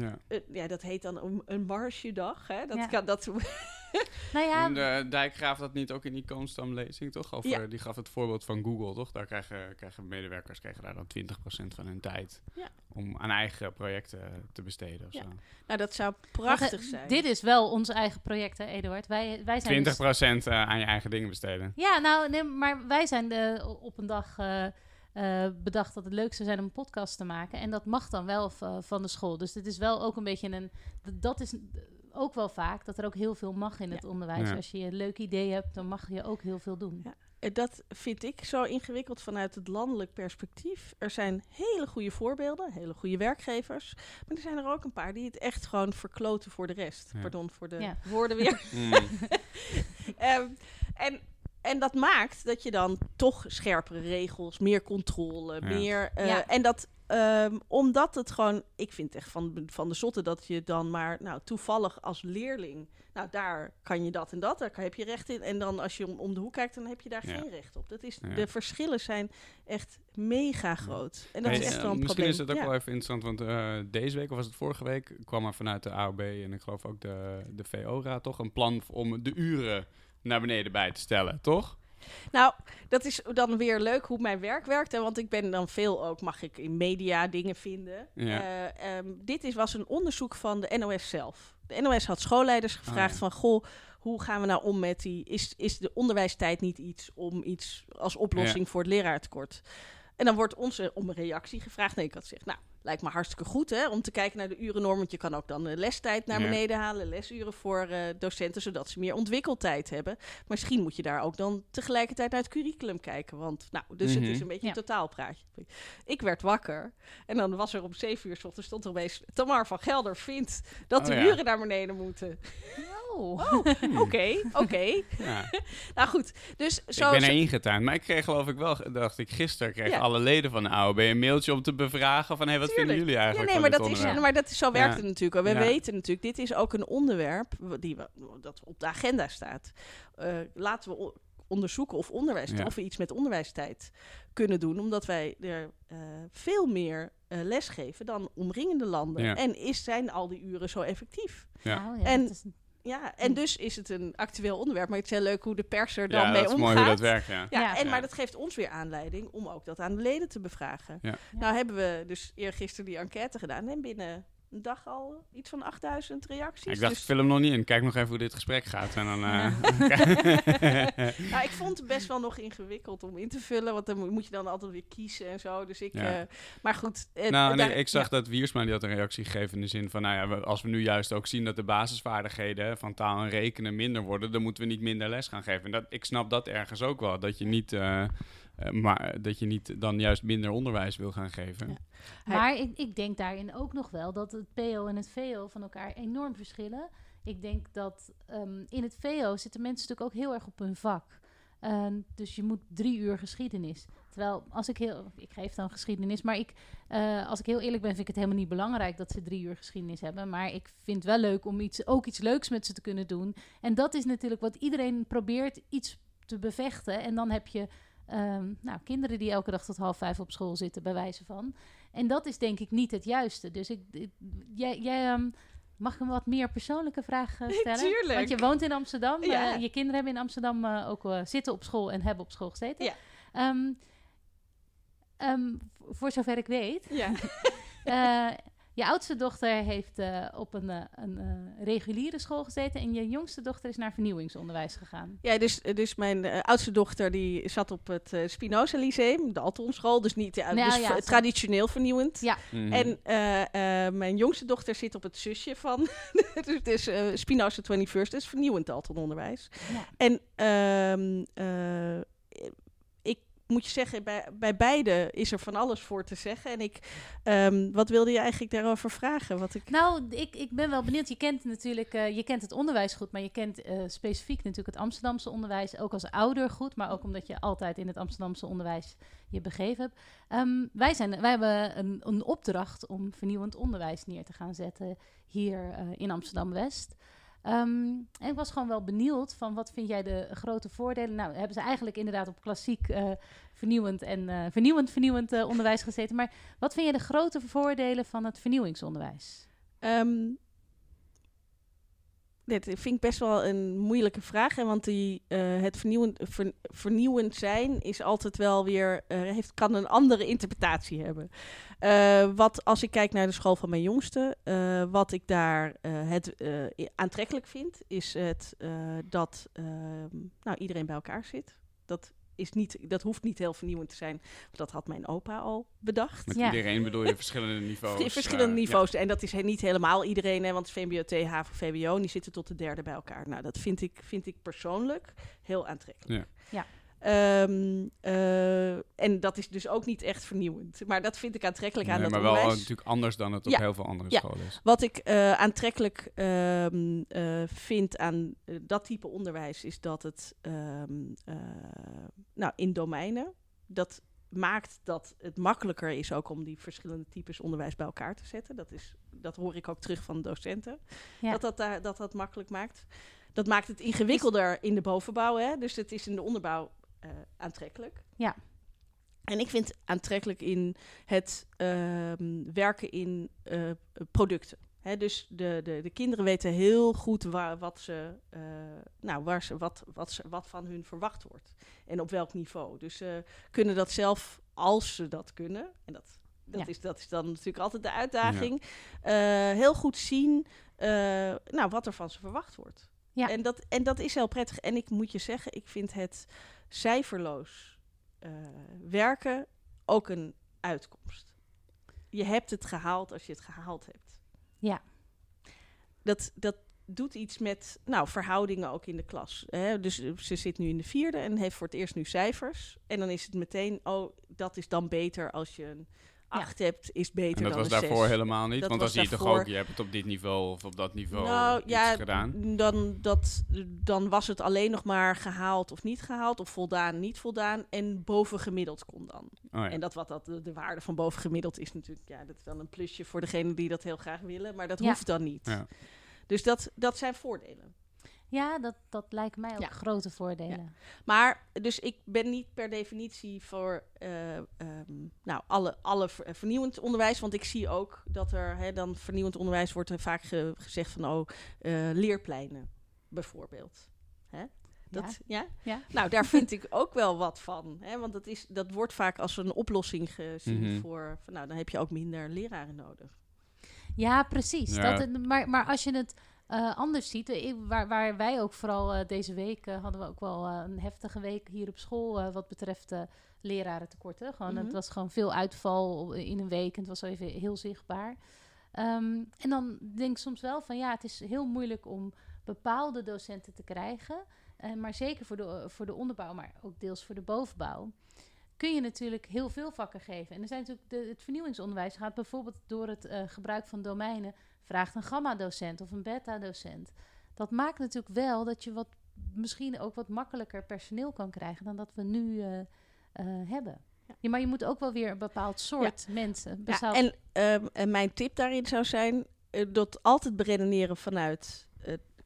Ja. eh, ja, dat heet dan een, een marsjedag. Hè? Dat Ja. kan, dat, *laughs* Nou ja, En de Dijkgraaf dat niet ook in die Koonstamlezing, toch? Over, Ja. Die gaf het voorbeeld van Google, toch? Daar krijgen, krijgen medewerkers krijgen daar dan 20% van hun tijd Ja. om aan eigen projecten te besteden. Of Ja. zo. nou, dat zou prachtig eh, zijn. Dit is wel ons eigen project, hè, Eduard? Wij, wij zijn 20% dus- eh, aan je eigen dingen besteden. Ja, nou, nee, maar wij zijn de, op een dag eh, eh, bedacht dat het leuk zou zijn om een podcast te maken. En dat mag dan wel v- van de school. Dus het is wel ook een beetje een... Dat is ook wel vaak, dat er ook heel veel mag in het onderwijs. Ja. Als je een leuk idee hebt, dan mag je ook heel veel doen. Ja. En dat vind ik zo ingewikkeld vanuit het landelijk perspectief. Er zijn hele goede voorbeelden, hele goede werkgevers. Maar er zijn er ook een paar die het echt gewoon verkloten voor de rest. Ja. Pardon voor de Ja. woorden weer. Mm. *laughs* Ehm, en, en dat maakt dat je dan toch scherpere regels, meer controle, Ja. meer... eh, Ja. En dat, ehm, omdat het gewoon... Ik vind het echt van, van de zotte dat je dan maar nou, toevallig als leerling... Nou, daar kan je dat en dat, daar heb je recht in. En dan als je om, om de hoek kijkt, dan heb je daar Ja. geen recht op. Dat is, Ja. De verschillen zijn echt mega groot. En dat Hey, is echt wel een misschien probleem. is het ook Ja. wel even interessant, want eh, deze week, of was het vorige week, kwam er vanuit de AOB en ik geloof ook de, de VO-raad toch een plan om de uren naar beneden bij te stellen, toch? Nou, dat is dan weer leuk hoe mijn werk werkt. Hè, want ik ben dan veel ook, mag ik in media dingen vinden. Ja. Eh, ehm, dit is, was een onderzoek van de NOS zelf. De NOS had schoolleiders gevraagd ja. van... Goh, hoe gaan we nou om met die... Is, is de onderwijstijd niet iets om iets als oplossing voor het leraartekort? En dan wordt ons om een reactie gevraagd. Nee, ik had gezegd, nou, lijkt me hartstikke goed hè, om te kijken naar de urennorm. Want je kan ook dan de lestijd naar Ja. beneden halen, lesuren voor eh, docenten, zodat ze meer ontwikkeltijd hebben. Misschien moet je daar ook dan tegelijkertijd naar het curriculum kijken. Want, nou, dus het is Mhm. een beetje Ja. een totaalpraatje. Ik werd wakker en dan was er om zeven uur 's ochtends stond er opeens Tamar van Gelder vindt dat Oh de ja. uren naar beneden moeten. Oh. Oké, oké. *laughs* Ja. Nou goed, dus zo... ik ben er ingetuind. Maar ik kreeg geloof ik wel, dacht ik gisteren, kreeg Ja. alle leden van de AOB een mailtje om te bevragen van, hé, wat. Vinden jullie Ja, eigenlijk nee, maar dat, is, maar dat is, zo werkt Ja. het natuurlijk. We Ja. weten natuurlijk, dit is ook een onderwerp die we, dat op de agenda staat. Eh, laten we onderzoeken of, onderwijs, Ja. of we iets met onderwijstijd kunnen doen. Omdat wij er eh, veel meer eh, les geven dan omringende landen. Ja. En is, zijn al die uren zo effectief? Ja. Oh, ja, En- dat is- Ja, en dus is het een actueel onderwerp. Maar het is heel leuk hoe de pers er dan Ja, mee dat is omgaat. mooi hoe dat werkt, ja. Ja, Ja. en, Ja. maar dat geeft ons weer aanleiding om ook dat aan de leden te bevragen. Ja. Nou hebben we dus eergisteren die enquête gedaan en binnen een dag al iets van 8000 reacties. Ik dacht, Dus- film nog niet in. Kijk nog even hoe dit gesprek gaat. En dan, eh, *laughs* *laughs* nou, ik vond het best wel nog ingewikkeld om in te vullen, want dan mo- moet je dan altijd weer kiezen en zo. Dus ik, Ja. eh, maar goed. eh, nou, nee, ik zag ja. dat Wiersma die had een reactie gegeven in de zin van, nou ja, als we nu juist ook zien dat de basisvaardigheden van taal en rekenen minder worden, dan moeten we niet minder les gaan geven. En dat, ik snap dat ergens ook wel, dat je niet, eh, maar dat je niet dan juist minder onderwijs wil gaan geven. Maar ik, ik denk daarin ook nog wel dat het PO en het VO van elkaar enorm verschillen. Ik denk dat ehm, in het VO zitten mensen natuurlijk ook heel erg op hun vak. Ehm, dus je moet drie uur geschiedenis. Terwijl als ik heel, ik geef dan geschiedenis, maar ik, eh, als ik heel eerlijk ben, vind ik het helemaal niet belangrijk dat ze drie uur geschiedenis hebben. Maar ik vind het wel leuk om iets, ook iets leuks met ze te kunnen doen. En dat is natuurlijk wat iedereen probeert iets te bevechten. En dan heb je ehm, nou, kinderen die elke dag tot half vijf op school zitten, bij wijze van. En dat is denk ik niet het juiste. Dus ik, ik- jij, jij ehm, mag ik een wat meer persoonlijke vraag eh, *laughs* stellen? Tuurlijk. Want je woont in Amsterdam. Ja. eh, je kinderen hebben in Amsterdam eh, ook zitten op school en hebben op school gezeten. Ja. Ehm, voor zover ik weet. Ja. *laughs* je oudste dochter heeft eh, op een, eh, een eh, reguliere school gezeten. En je jongste dochter is naar vernieuwingsonderwijs gegaan. Ja, dus, dus mijn eh, oudste dochter die zat op het eh, Spinoza Lyceum, de Altonschool, dus niet ja, Nou dus ja, traditioneel vernieuwend. Ja. Mhm. En eh, eh, mijn jongste dochter zit op het zusje van, *laughs* dus, dus eh, Spinoza 21st, dus vernieuwend Altononderwijs. Ja. En ehm, eh, moet je zeggen, bij, bij beide is er van alles voor te zeggen. En ik, ehm, wat wilde je eigenlijk daarover vragen? Wat ik, Nou, ik, ik ben wel benieuwd. Je kent natuurlijk eh, je kent het onderwijs goed, maar je kent eh, specifiek natuurlijk het Amsterdamse onderwijs ook als ouder goed, maar ook omdat je altijd in het Amsterdamse onderwijs je begeven hebt. Ehm, wij, zijn, wij hebben een, een opdracht om vernieuwend onderwijs neer te gaan zetten hier eh, in Amsterdam West. Ehm, en ik was gewoon wel benieuwd van wat vind jij de grote voordelen? Nou, hebben ze eigenlijk inderdaad op klassiek eh, vernieuwend en eh, vernieuwend vernieuwend eh, onderwijs gezeten. Maar wat vind je de grote voordelen van het vernieuwingsonderwijs? Ehm, dit vind ik best wel een moeilijke vraag. Hè, want die, eh, het vernieuwend, ver- vernieuwend zijn is altijd wel weer, eh, heeft, kan een andere interpretatie hebben. Eh, wat als ik kijk naar de school van mijn jongste, wat ik daar het aantrekkelijk vind, is het dat ehm, nou, iedereen bij elkaar zit. Dat, is niet, dat hoeft niet heel vernieuwend te zijn. want Dat had mijn opa al bedacht. Met Ja. iedereen bedoel je verschillende *laughs* niveaus. Verschillende eh, niveaus. En dat is he- niet helemaal iedereen, hè, want VMBO, TH, VWO, die zitten tot de derde bij elkaar. Nou, dat vind ik, vind ik persoonlijk heel aantrekkelijk. Ja. Ja. Ehm, eh, en dat is dus ook niet echt vernieuwend. Maar dat vind ik aantrekkelijk aan Nee, het maar wel onderwijs. natuurlijk anders dan het op Ja. heel veel andere Ja. scholen is. Wat ik eh, aantrekkelijk ehm, eh, vind aan eh, dat type onderwijs is dat het ehm, eh, nou, in domeinen, dat maakt dat het makkelijker is ook om die verschillende types onderwijs bij elkaar te zetten. Dat, is, dat hoor ik ook terug van de docenten. Ja. Dat, dat, daar- dat dat makkelijk maakt. Dat maakt het ingewikkelder in de bovenbouw. Hè? Dus het is in de onderbouw eh, aantrekkelijk. Ja. En ik vind aantrekkelijk in het ehm, werken in eh, producten. Hè, dus de, de, de kinderen weten heel goed waar, wat, ze, eh, nou, waar ze, wat, wat, ze, wat van hun verwacht wordt. En op welk niveau. Dus ze kunnen dat zelf, als ze dat kunnen. En dat, dat, Ja. is, dat is dan natuurlijk altijd de uitdaging. eh, heel goed zien eh, nou, wat er van ze verwacht wordt. Ja. En, dat, en dat is heel prettig. En ik moet je zeggen, ik vind het cijferloos eh, werken ook een uitkomst. je hebt het gehaald als je het gehaald hebt. Ja. Dat, dat doet iets met nou, verhoudingen ook in de klas. Hè? Dus eh, ze zit nu in de vierde en heeft voor het eerst nu cijfers. En dan is het meteen, oh, dat is dan beter als je een acht hebt, is beter En dat dan was daarvoor zes. helemaal niet. Dat want dan zie je toch ook, je hebt het op dit niveau of op dat niveau Nou iets ja, gedaan. dan, dat, dan was het alleen nog maar gehaald of niet gehaald, of voldaan, niet voldaan. En bovengemiddeld kon dan. Oh, ja. En dat wat dat, de, de waarde van bovengemiddeld is natuurlijk, ja, dat is dan een plusje voor degene die dat heel graag willen, maar dat Ja. hoeft dan niet. Ja. Dus dat, dat zijn voordelen. Ja, dat, dat lijken mij ook Ja. grote voordelen. Maar, dus ik ben niet per definitie voor eh, ehm, nou, alle, alle ver- vernieuwend onderwijs. Want ik zie ook dat er hè, dan vernieuwend onderwijs wordt er vaak ge- gezegd van oh, eh, leerpleinen bijvoorbeeld. Hè? Dat, ja? Ja. Nou, daar vind ik ook wel wat van. Hè? Want dat, is, dat wordt vaak als een oplossing gezien Mhm. voor... Van, nou, dan heb je ook minder leraren nodig. Ja, precies. Ja. Dat, maar, maar als je het eh, anders ziet, ik- waar, waar wij ook vooral eh, deze week eh, hadden we ook wel een heftige week hier op school wat betreft lerarentekorten. Gewoon, Mhm. Het was gewoon veel uitval in een week en het was even heel zichtbaar. Ehm, en dan denk ik soms wel van ja, het is heel moeilijk om bepaalde docenten te krijgen. maar zeker voor de, voor de onderbouw, maar ook deels voor de bovenbouw. Kun je natuurlijk heel veel vakken geven. En er zijn natuurlijk de, het vernieuwingsonderwijs gaat bijvoorbeeld door het gebruik van domeinen vraagt een gamma-docent of een beta-docent. Dat maakt natuurlijk wel dat je wat, misschien ook wat makkelijker personeel kan krijgen dan dat we nu eh, eh, hebben. Ja. Maar je moet ook wel weer een bepaald soort mensen. Ja, en, ehm, en mijn tip daarin zou zijn... eh, dat altijd beredeneren vanuit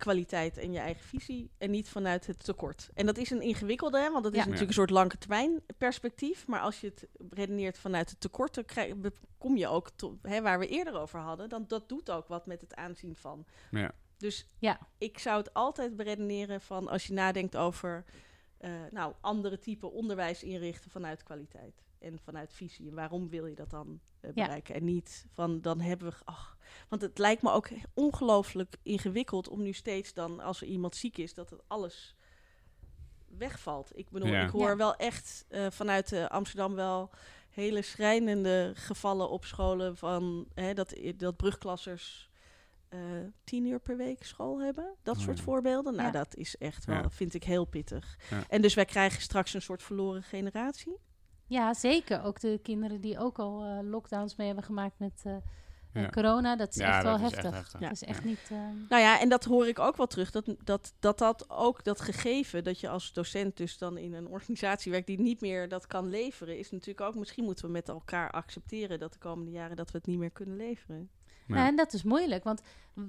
kwaliteit en je eigen visie... en niet vanuit het tekort. En dat is een ingewikkelde, hè, want dat is Ja. natuurlijk een soort lange termijn perspectief. Maar als je het redeneert vanuit het tekort... dan krijg, kom je ook tot hè, waar we eerder over hadden. Dan dat doet ook wat met het aanzien van. Ja. Dus Ja. ik zou het altijd beredeneren van... als je nadenkt over eh, nou, andere type onderwijs inrichten vanuit kwaliteit. En vanuit visie. En waarom wil je dat dan eh, Ja. bereiken? En niet van dan hebben we. Ach, want het lijkt me ook ongelooflijk ingewikkeld om nu steeds dan, als er iemand ziek is, dat het alles wegvalt. Ik bedoel, Ja. ik hoor Ja. wel echt eh, vanuit eh, Amsterdam wel hele schrijnende gevallen op scholen van hè, dat, dat brugklassers eh, tien uur per week school hebben. Dat Oh soort ja. voorbeelden. Nou, Ja. dat is echt wel, Ja. vind ik heel pittig. Ja. En dus wij krijgen straks een soort verloren generatie. Ja, zeker. Ook de kinderen die ook al eh, lockdowns mee hebben gemaakt met eh, Ja. corona. Dat is Ja, echt wel dat is heftig. echt heftig. Ja. Dat is echt niet... eh, Nou ja, en dat hoor ik ook wel terug. Dat dat, dat dat ook, dat gegeven dat je als docent dus dan in een organisatie werkt die niet meer dat kan leveren, is natuurlijk ook, misschien moeten we met elkaar accepteren dat de komende jaren dat we het niet meer kunnen leveren. Ja. Ja, en dat is moeilijk, want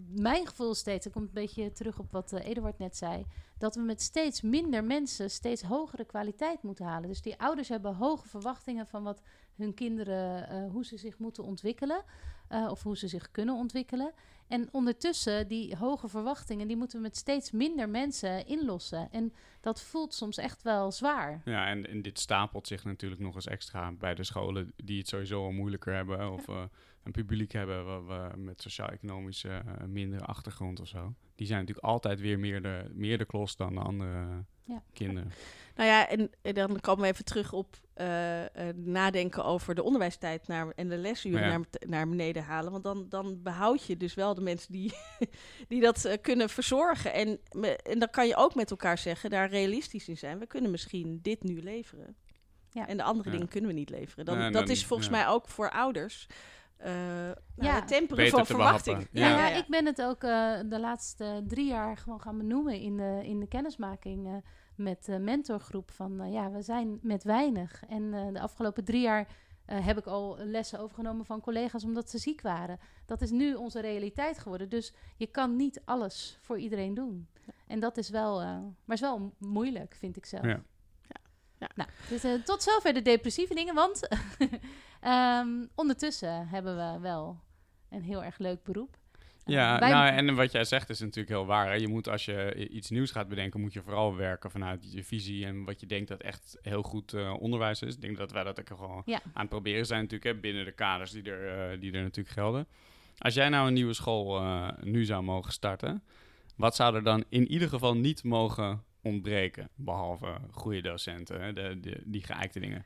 mijn gevoel is steeds, ik kom een beetje terug op wat eh, Eduard net zei, dat we met steeds minder mensen steeds hogere kwaliteit moeten halen. Dus die ouders hebben hoge verwachtingen van wat hun kinderen, eh, hoe ze zich moeten ontwikkelen, eh, of hoe ze zich kunnen ontwikkelen. En ondertussen, die hoge verwachtingen, die moeten we met steeds minder mensen inlossen. En dat voelt soms echt wel zwaar. Ja, en, en dit stapelt zich natuurlijk nog eens extra bij de scholen die het sowieso al moeilijker hebben. Of een publiek hebben wa- wa- met sociaal-economische eh, mindere achtergrond of zo. Die zijn natuurlijk altijd weer meer de, meer de klos dan de andere Ja. kinderen. Nou ja, en, en dan komen we even terug op eh, eh, nadenken over de onderwijstijd naar, en de lesuren Ja. naar, naar beneden halen. Want dan, dan behoud je dus wel de mensen die, *laughs* die dat kunnen verzorgen. En, me- en dan kan je ook met elkaar zeggen, daar realistisch in zijn. We kunnen misschien dit nu leveren. Ja. En de andere Ja. dingen kunnen we niet leveren. Dan, dat dan- is volgens ja. mij ook voor ouders. Eh nou, Ja. het temperen Beter van verwachting. Ja, Ja. ja, ik ben het ook eh, de laatste drie jaar gewoon gaan benoemen in de, in de kennismaking eh, met de mentorgroep. Van ja, we zijn met weinig. En eh, de afgelopen drie jaar eh, heb ik al lessen overgenomen van collega's omdat ze ziek waren. Dat is nu onze realiteit geworden. Dus je kan niet alles voor iedereen doen. En dat is wel, eh, maar is wel mo- moeilijk, vind ik zelf. Ja. Ja. Nou, dus, eh, tot zover de depressieve dingen, want *laughs* ehm, ondertussen hebben we wel een heel erg leuk beroep. Eh, Ja, nou, en wat jij zegt is natuurlijk heel waar. Hè? Je moet, als je i- iets nieuws gaat bedenken, moet je vooral werken vanuit je visie en wat je denkt dat echt heel goed eh, onderwijs is. Ik denk dat wij dat ook gewoon Ja. aan het proberen zijn natuurlijk, hè, binnen de kaders die er, eh, die er natuurlijk gelden. Als jij nou een nieuwe school eh, nu zou mogen starten, wat zou er dan in ieder geval niet mogen ontbreken? Behalve goede docenten, hè, de, de, die geëikte dingen.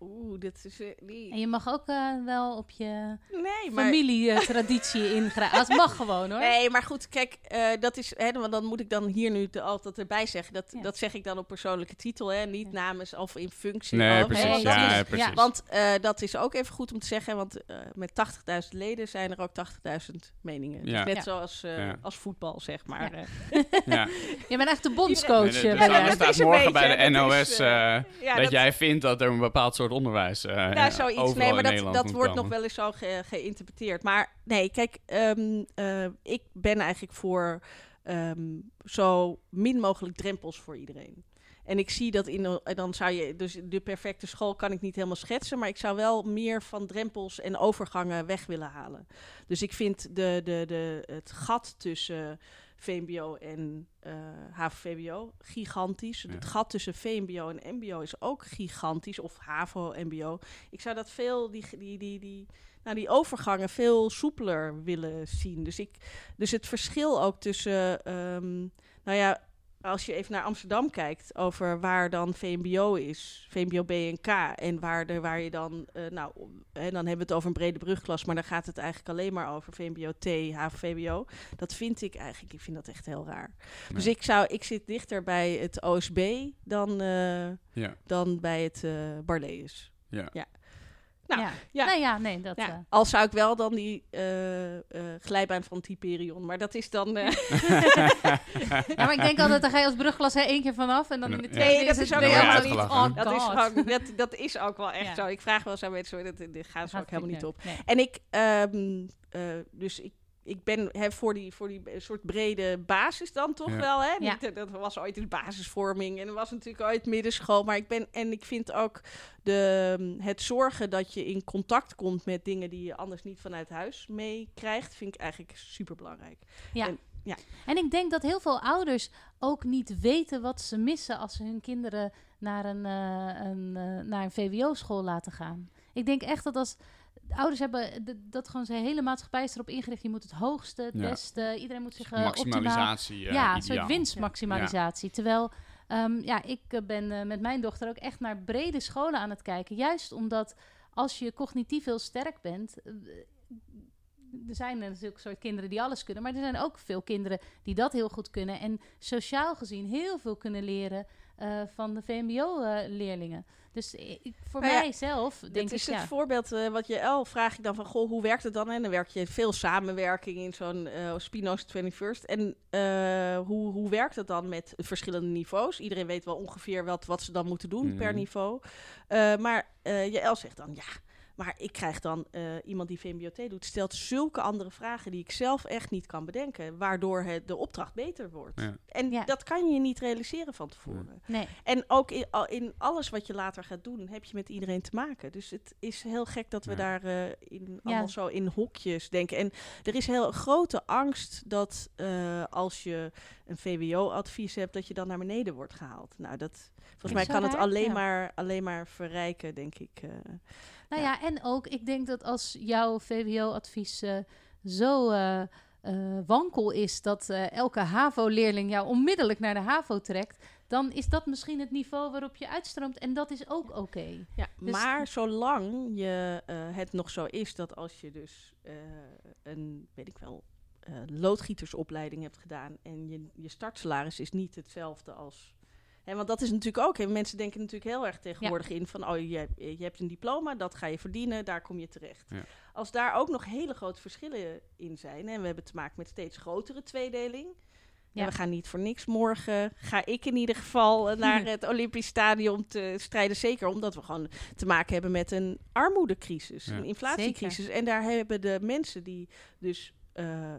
Oeh, dit is... eh. En je mag ook eh, wel op je Nee, maar... familietraditie *laughs* ingrijpen. Dat mag gewoon hoor. Nee, maar goed, kijk, eh, dat is, hè, want dan moet ik dan hier nu de, altijd erbij zeggen. Dat, Ja. dat zeg ik dan op persoonlijke titel, hè, niet Ja. namens of in functie. Nee, hè, precies. want dat dat Ja, is- ja, precies. ja. Want eh, dat is ook even goed om te zeggen, want eh, met 80.000 leden zijn er ook 80.000 meningen. Ja. Dus net Ja. zoals, eh, Ja. als voetbal, zeg maar. Ja. eh. *laughs* Ja. Je bent echt de bondscoach. Nee, eh, dus ja, dat staat morgen beetje, bij de dat NOS is, eh, ja, dat, dat- jij vindt dat er een bepaald soort onderwijs eh Nou, zoiets. Nee, maar dat, dat wordt nog wel eens zo ge- geïnterpreteerd. Maar nee, kijk, ehm, eh, ik ben eigenlijk voor ehm, zo min mogelijk drempels voor iedereen. En ik zie dat in, dan zou je, dus de perfecte school kan ik niet helemaal schetsen, maar ik zou wel meer van drempels en overgangen weg willen halen. Dus ik vind de, de, de, het gat tussen VMBO en eh HAVO-VWO gigantisch. Ja. Het gat tussen VMBO en MBO is ook gigantisch, of HAVO-MBO. Ik zou dat veel, die, die, die, die, nou, die overgangen veel soepeler willen zien. Dus, ik, dus het verschil ook tussen, ehm, nou ja, als je even naar Amsterdam kijkt over waar dan VMBO is, VMBO B en K, en waar, de, waar je dan, eh, nou, hè, dan hebben we het over een brede brugklas, maar dan gaat het eigenlijk alleen maar over VMBO T, HAVO-VWO. Dat vind ik eigenlijk, ik vind dat echt heel raar. Dus ik, zou, ik zit dichter bij het OSB dan, eh, Ja, dan bij het Barlees. ja. Nou, ja. ja. Nou ja, nee, dat... Ja, eh, al zou ik wel dan die eh, eh, glijbaan van Typerion, maar dat is dan... *laughs* Ja, maar ik denk altijd, dan ga je als brugklas er één keer vanaf en dan in de Nee, tweede dat is ook wel niet. Oh dat, is ook, dat, dat is ook wel echt zo. Ik vraag wel eens aan mensen, dat, dat gaan ze ook helemaal niet op. Nee. En ik, ehm, eh, dus ik, ik ben hè, voor, die, voor die soort brede basis dan toch Ja. wel. Hè? Ja. Niet, eh, dat was ooit een basisvorming en er was natuurlijk ooit middenschool. Maar ik ben, en ik vind ook de, het zorgen dat je in contact komt met dingen die je anders niet vanuit huis meekrijgt, vind ik eigenlijk super belangrijk. Ja. En- ja. En ik denk dat heel veel ouders ook niet weten wat ze missen als ze hun kinderen naar een, eh, een, eh, naar een VWO-school laten gaan. Ik denk echt dat als ouders hebben dat gewoon zijn hele maatschappij is erop ingericht. Je moet het hoogste, het Ja. beste. Iedereen moet zich optimaal Maximalisatie. eh, ja, een soort winstmaximalisatie. Terwijl, ehm, ja, ik eh, ben met mijn dochter ook echt naar brede scholen aan het kijken. Juist omdat als je cognitief heel sterk bent. er zijn natuurlijk soort kinderen die alles kunnen, maar er zijn ook veel kinderen die dat heel goed kunnen. En sociaal gezien heel veel kunnen leren eh, van de VMBO-leerlingen. dus ik, voor Nou ja, mijzelf denk Dit ik, is ja. het voorbeeld eh, wat je El vraag ik dan van, goh, hoe werkt het dan? En dan werk je veel samenwerking in zo'n eh Spino's 21st. En eh, hoe, hoe werkt het dan met verschillende niveaus? Iedereen weet wel ongeveer wat, wat ze dan moeten doen per Mhm. niveau. Eh, maar eh je El zegt dan, ja, maar ik krijg dan eh, iemand die VMBOT doet, stelt zulke andere vragen die ik zelf echt niet kan bedenken, waardoor het, de opdracht beter wordt. Ja. En Ja. dat kan je niet realiseren van tevoren. Nee, En ook in, in alles wat je later gaat doen, heb je met iedereen te maken. Dus het is heel gek dat we Ja. daar eh, in, Ja. allemaal zo in hokjes denken. En er is heel grote angst dat eh, als je een VWO-advies hebt, dat je dan naar beneden wordt gehaald. Nou, dat, volgens mij kan het alleen, ja. maar, alleen maar verrijken, denk ik. eh. Nou Ja. ja. en ook, ik denk dat als jouw VWO-advies eh, zo eh, wankel is dat elke HAVO-leerling jou onmiddellijk naar de HAVO trekt, dan is dat misschien het niveau waarop je uitstroomt. En dat is ook oké. Ja, Dus- maar zolang je, het nog zo is dat als je dus een, weet ik wel, loodgietersopleiding hebt gedaan en je, je startsalaris is niet hetzelfde als. Hè, want dat is natuurlijk ook, hè, mensen denken natuurlijk heel erg tegenwoordig in van, oh, je, je hebt een diploma, dat ga je verdienen, daar kom je terecht. Ja. Als daar ook nog hele grote verschillen in zijn, en we hebben te maken met steeds grotere tweedeling, Ja. en we gaan niet voor niks morgen. Ga ik in ieder geval eh, naar *laughs* het Olympisch Stadion te strijden. Zeker omdat we gewoon te maken hebben met een armoedecrisis, Ja. een inflatiecrisis. En daar hebben de mensen die dus. eh, eh,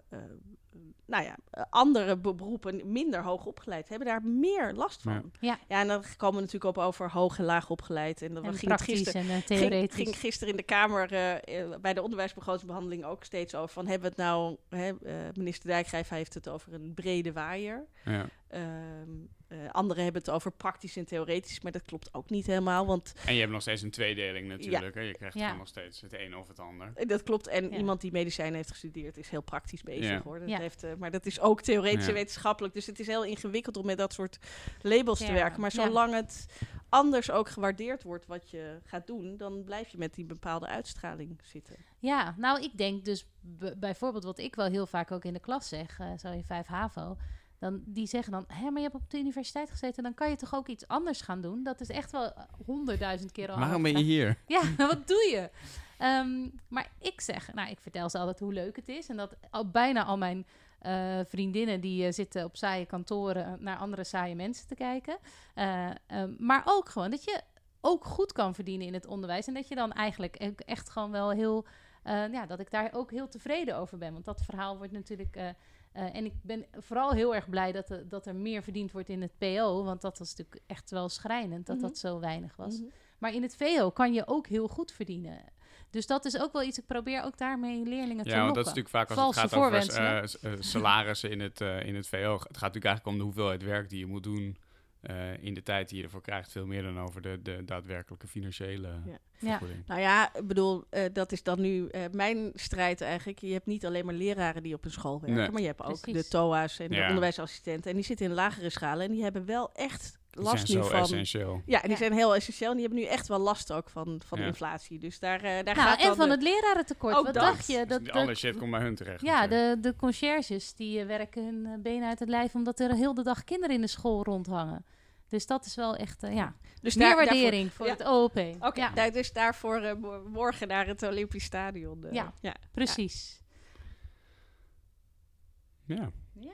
nou ja, andere be- beroepen minder hoog opgeleid hebben daar meer last van. Ja. Ja. ja en dan komen we natuurlijk op over hoog en laag opgeleid. En dan En ging gisteren, en eh, ging, theoretisch. ging gisteren in de Kamer eh, eh, bij de onderwijsbegrotingsbehandeling ook steeds over van hebben we het nou, hè, eh, minister Dijkgraaf heeft het over een brede waaier. Ja. Ehm, eh, anderen hebben het over praktisch en theoretisch, maar dat klopt ook niet helemaal. Want En je hebt nog steeds een tweedeling natuurlijk. Hè? Je krijgt Ja. gewoon nog steeds het een of het ander. eh, dat klopt. En Ja. iemand die medicijnen heeft gestudeerd is heel praktisch bezig Ja. hoor. Dat Ja. heeft, eh, maar dat is ook theoretisch en wetenschappelijk. Dus het is heel ingewikkeld om met dat soort labels te werken. Maar Ja. zolang het anders ook gewaardeerd wordt wat je gaat doen, dan blijf je met die bepaalde uitstraling zitten. Ja, nou, ik denk dus bijvoorbeeld wat ik wel heel vaak ook in de klas zeg, zo in 5 HAVO. Dan, die zeggen dan, hé, maar je hebt op de universiteit gezeten, dan kan je toch ook iets anders gaan doen? Dat is echt wel eh, honderdduizend keer al Waarom ben je hier? *laughs* Ja, wat doe je? Ehm, maar ik zeg, nou, ik vertel ze altijd hoe leuk het is. En dat al, bijna al mijn eh, vriendinnen die eh, zitten op saaie kantoren naar andere saaie mensen te kijken. Eh, ehm, maar ook gewoon dat je ook goed kan verdienen in het onderwijs. En dat je dan eigenlijk echt gewoon wel heel... ja, dat ik daar ook heel tevreden over ben. Want dat verhaal wordt natuurlijk... eh, en ik ben vooral heel erg blij dat, er- dat er meer verdiend wordt in het PO. Want dat was natuurlijk echt wel schrijnend dat Mhm. dat zo weinig was. Mhm. Maar in het VO kan je ook heel goed verdienen. Dus dat is ook wel iets, ik probeer ook daarmee leerlingen te Ja, want lokken. dat is natuurlijk vaak als Valse het gaat over eh, eh, salarissen in het, eh, in het VO. Het gaat natuurlijk eigenlijk om de hoeveelheid werk die je moet doen eh, in de tijd die je ervoor krijgt. Veel meer dan over de, de daadwerkelijke financiële Ja. Ja. Nou ja, ik bedoel, eh, dat is dan nu eh, mijn strijd eigenlijk. Je hebt niet alleen maar leraren die op een school werken, Nee. maar je hebt ook Precies. de TOA's en de onderwijsassistenten. En die zitten in lagere schalen en die hebben wel echt last zijn nu zo van... essentieel. Ja, en die Ja. zijn heel essentieel en die hebben nu echt wel last ook van, van Ja. inflatie. Dus daar, eh, daar Nou, gaat en dan van de- het lerarentekort. Ook Wat dat. dacht je? Dus Dat, die dat- alle shit komt bij hun terecht. ja, natuurlijk. de, de conciërges die eh, werken hun eh, benen uit het lijf... omdat er heel de dag kinderen in de school rondhangen. Dus dat is wel echt, ja, dus meer daar- waardering voor ja. het OOP. Oké, daar- dus daarvoor mo- morgen naar het Olympisch Stadion. Ja. ja. precies. ja. Ja.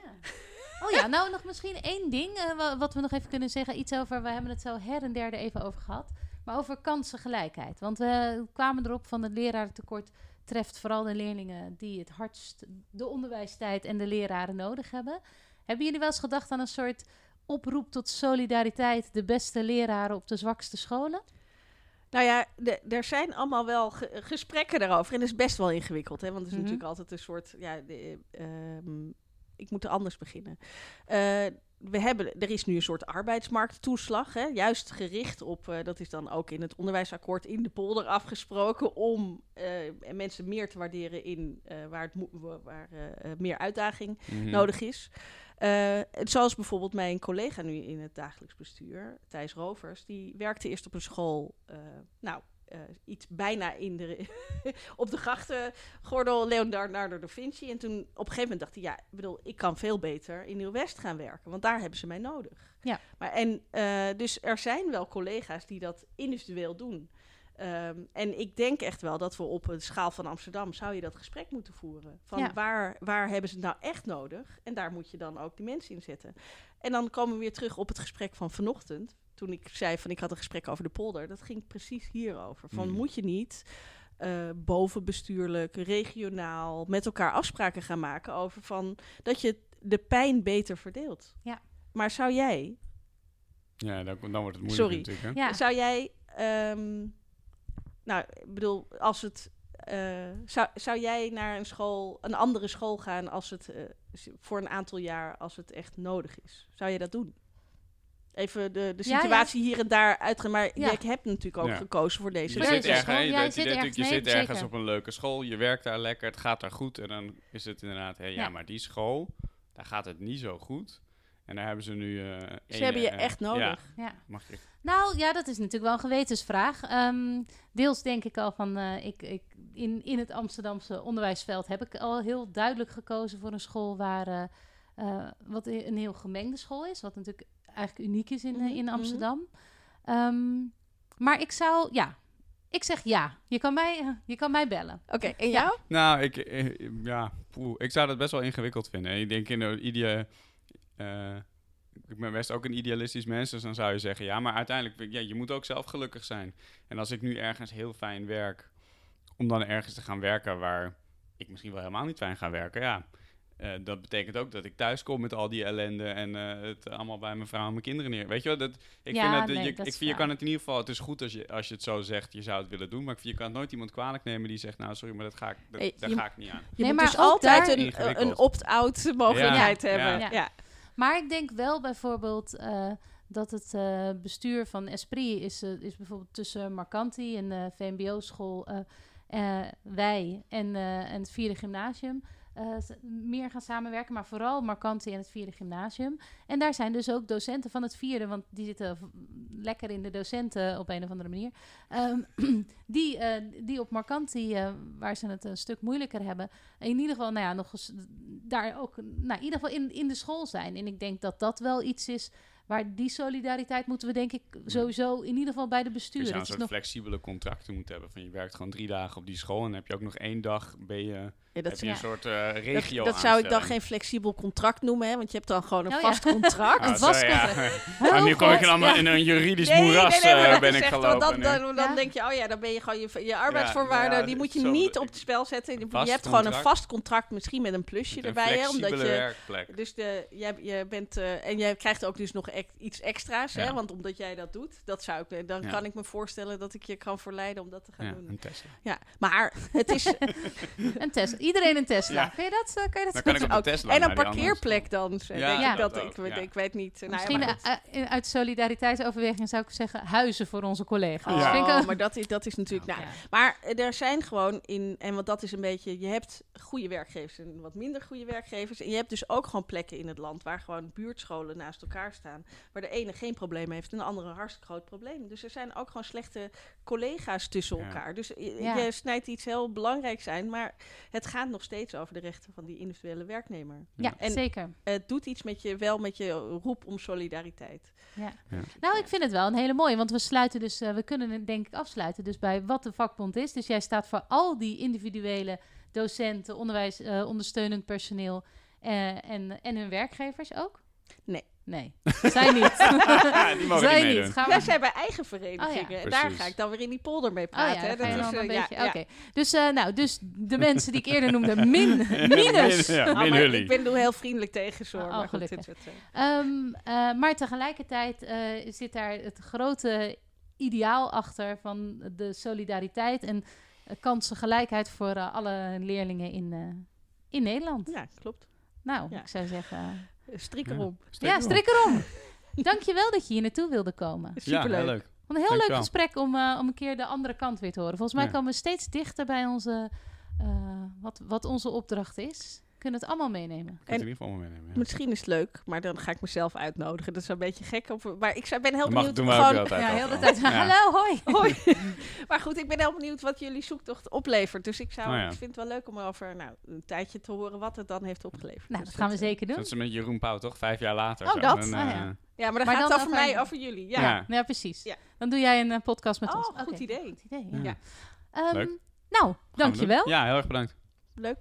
Oh ja, nou nog misschien één ding eh, wa- wat we nog even kunnen zeggen. Iets over, we hebben het zo her en der er even over gehad. Maar over kansengelijkheid. Want we kwamen erop van het lerarentekort treft vooral de leerlingen die het hardst de onderwijstijd en de leraren nodig hebben. Hebben jullie wel eens gedacht aan een soort oproep tot solidariteit, de beste leraren op de zwakste scholen? Nou ja, er zijn allemaal wel ge- gesprekken daarover. En dat is best wel ingewikkeld, hè? want het is Mhm. natuurlijk altijd een soort. Ja, de, ehm, ik moet er anders beginnen. Eh, we hebben, er is nu een soort arbeidsmarkttoeslag, hè? juist gericht op, eh, dat is dan ook in het onderwijsakkoord in de polder afgesproken, om eh, mensen meer te waarderen in waar, het waar meer uitdaging Mhm. nodig is. Zoals bijvoorbeeld mijn collega nu in het dagelijks bestuur, Thijs Rovers, die werkte eerst op een school, nou, iets bijna in de, *laughs* op de grachtengordel Leonardo da Vinci. En toen op een gegeven moment dacht hij, ja, ik bedoel, ik kan veel beter in Nieuw-West gaan werken, want daar hebben ze mij nodig. Ja. Maar en, eh, dus er zijn wel collega's die dat individueel doen. Ehm, en ik denk echt wel dat we op een schaal van Amsterdam zou je dat gesprek moeten voeren. Van Ja. waar, waar hebben ze het nou echt nodig? En daar moet je dan ook die mensen in zetten. En dan komen we weer terug op het gesprek van vanochtend. Toen ik zei van ik had een gesprek over de polder. Dat ging precies hierover. Van Mm. moet je niet eh, bovenbestuurlijk, regionaal met elkaar afspraken gaan maken over van dat je de pijn beter verdeelt. Ja. Maar zou jij, Ja, dan, dan wordt het moeilijk Sorry. natuurlijk. Hè? Ja, zou jij, ehm, nou, ik bedoel, als het, eh, zou, zou jij naar een school, een andere school gaan als het eh, voor een aantal jaar, als het echt nodig is? Zou je dat doen? Even de, de Ja, ja. situatie hier en daar uitgaan, maar Ja. ik heb natuurlijk ook Ja. gekozen voor deze Je zit, hè, je zit je nee, zit ergens zeker. op een leuke school, je werkt daar lekker, het gaat daar goed. En dan is het inderdaad, hé, ja, Ja. maar die school, daar gaat het niet zo goed. En daar hebben ze nu... eh Ze ene, hebben je eh, echt nodig. ja. mag. Nou ja, dat is natuurlijk wel een gewetensvraag. Ehm, deels denk ik al van, eh, ik, ik, in, in het Amsterdamse onderwijsveld heb ik al heel duidelijk gekozen voor een school waar, wat een heel gemengde school is, wat natuurlijk eigenlijk uniek is in, eh, Mhm, in mhm. Amsterdam. Ehm, maar ik zou, ja, ik zeg ja. Je kan mij, eh, je kan mij bellen. Oké, en Ja. jou? Nou, ik, eh, ja, poeh, ik zou dat best wel ingewikkeld vinden. Ik denk in de idea... eh, ik ben best ook een idealistisch mens, dus dan zou je zeggen... Ja, maar uiteindelijk, ja, je moet ook zelf gelukkig zijn. En als ik nu ergens heel fijn werk... om dan ergens te gaan werken waar ik misschien wel helemaal niet fijn ga werken... ja, eh, dat betekent ook dat ik thuis kom met al die ellende... en eh, het allemaal bij mijn vrouw en mijn kinderen neer. Weet je wel, dat, ik Ja, vind dat, nee, je, dat ik vind, je kan het in ieder geval... Het is goed als je, als je het zo zegt, je zou het willen doen... maar ik vind, je kan het nooit iemand kwalijk nemen die zegt... nou, sorry, maar dat ga ik, dat, Hey, daar je- ga ik niet aan. Je Nee, moet maar dus altijd daar- een, een opt-out mogelijkheid Ja, hebben. ja. Ja. Maar ik denk wel bijvoorbeeld eh, dat het eh, bestuur van Esprit is, is bijvoorbeeld tussen Marcanti en de VMBO-school, eh, eh, wij en, eh, en het vierde gymnasium. Eh, meer gaan samenwerken, maar vooral Marcanti en het vierde gymnasium. En daar zijn dus ook docenten van het vierde, want die zitten lekker in de docenten op een of andere manier. ehm, *clears throat* die, eh, die op Marcanti, eh, waar ze het een stuk moeilijker hebben, in ieder geval, nou ja, nog eens daar ook, nou, in ieder geval in, in de school zijn. En ik denk dat dat wel iets is waar die solidariteit moeten we denk ik sowieso in ieder geval bij de Je bestuur. zou een soort nog flexibele contracten moeten hebben. Van je werkt gewoon drie dagen op die school en dan heb je ook nog één dag ben je, Ja, dat, heb je ja. een soort eh dat, regio dat zou ik dan geen flexibel contract noemen, hè, want je hebt dan gewoon een Oh ja. vast *laughs* contract. Ah, Een vast contract. Maar nu kom ik in, allemaal ja. in een juridisch Nee, moeras nee, maar eh, dat ben ik gelopen. Dan, dan, dan Ja. denk je, oh ja, dan ben je gewoon je, je arbeidsvoorwaarden, ja, die moet je zo niet op het spel zetten. Je, hebt gewoon een vast contract, misschien met een plusje Met een erbij. Hè, omdat flexibele je, werkplek. dus de, jij, je bent, eh, en jij krijgt ook dus nog iets extra's, hè, want omdat jij dat doet, dat zou ik, dan Ja. kan ik me voorstellen dat ik je kan verleiden om dat te gaan Ja, doen. een Tesla. Ja, maar het is *laughs* Een Tesla. Iedereen een Tesla. Ja. Kun je dat? eh, Kan je dat Dan kan ik op de ook. Tesla En een parkeerplek dan, eh, denk ik dat. dat Ik, ook, ja. ik weet niet. Nou, ja, Misschien maar eh, eh, uit solidariteitsoverweging zou ik zeggen huizen voor onze collega's. Oh. Vind ik maar dat is, dat is natuurlijk... Nou, Ja. Maar eh, er zijn gewoon in, en want dat is een beetje, je hebt goede werkgevers en wat minder goede werkgevers. En je hebt dus ook gewoon plekken in het land waar gewoon buurtscholen naast elkaar staan. Waar de ene geen probleem heeft en de andere een hartstikke groot probleem. Dus er zijn ook gewoon slechte collega's tussen Ja. elkaar. Dus je, Ja. je snijdt iets heel belangrijks aan, maar het gaat nog steeds over de rechten van die individuele werknemer. Ja, En- zeker. Het doet iets met je, wel met je roep om solidariteit. Ja. Ja. Nou, ik vind het wel een hele mooie, want we sluiten dus, eh, we kunnen het denk ik afsluiten dus bij wat de vakbond is. Dus jij staat voor al die individuele docenten, onderwijs, eh, ondersteunend personeel eh, en, en hun werkgevers ook? Nee. Nee, zij niet. *laughs* Die mogen zij niet. Gaan we- Wij zijn bij eigen verenigingen. Oh ja. en daar ga ik dan weer in die polder mee Oh praten. ja, Dat is, een eh, ja, beetje... ja. Oké, dus, eh, nou, dus de mensen die ik eerder noemde, min, minus. *laughs* Min, ja, min maar Hully. ik ben er heel vriendelijk tegen, zo. Oh, maar goed, dit eh, Ehm, eh, maar tegelijkertijd eh, zit daar het grote ideaal achter van de solidariteit en kansengelijkheid voor alle leerlingen in, eh, in Nederland. ja, klopt. Nou, Ja. ik zou zeggen, Strik erom. Ja, strik erom. Dankjewel dat je hier naartoe wilde komen. Superleuk. leuk. Een heel leuk gesprek om, eh, om een keer de andere kant weer te horen. Volgens mij Ja. komen we steeds dichter bij onze, eh, wat, wat onze opdracht is. We kunnen het allemaal meenemen. Het in ieder geval wel meenemen. ja. Misschien is het leuk, maar dan ga ik mezelf uitnodigen. Dat is een beetje gek. Maar ik ben heel Dat benieuwd. doen we ook gewoon- altijd Ja, heel de tijd. Ja. Hallo, hoi. *laughs* Hoi. maar goed, ik ben heel benieuwd wat jullie zoektocht oplevert. Dus ik, zou, Oh ja. ik vind het wel leuk om over nou, een tijdje te horen wat het dan heeft opgeleverd. Nou, Dus dat gaan we eh, zeker doen. Dat is met Jeroen Pauw, toch? Vijf jaar later. Oh, zo. dat? Dan, Ah, eh, ja. Ja, maar dan Maar gaat dan het over mij, over jullie. Ja. Ja. Ja, precies. Ja. Dan doe jij een eh, podcast met Oh, ons. goed Oké, idee. Goed idee Ja. Ehm, Leuk. nou, dankjewel. Ja, heel erg bedankt.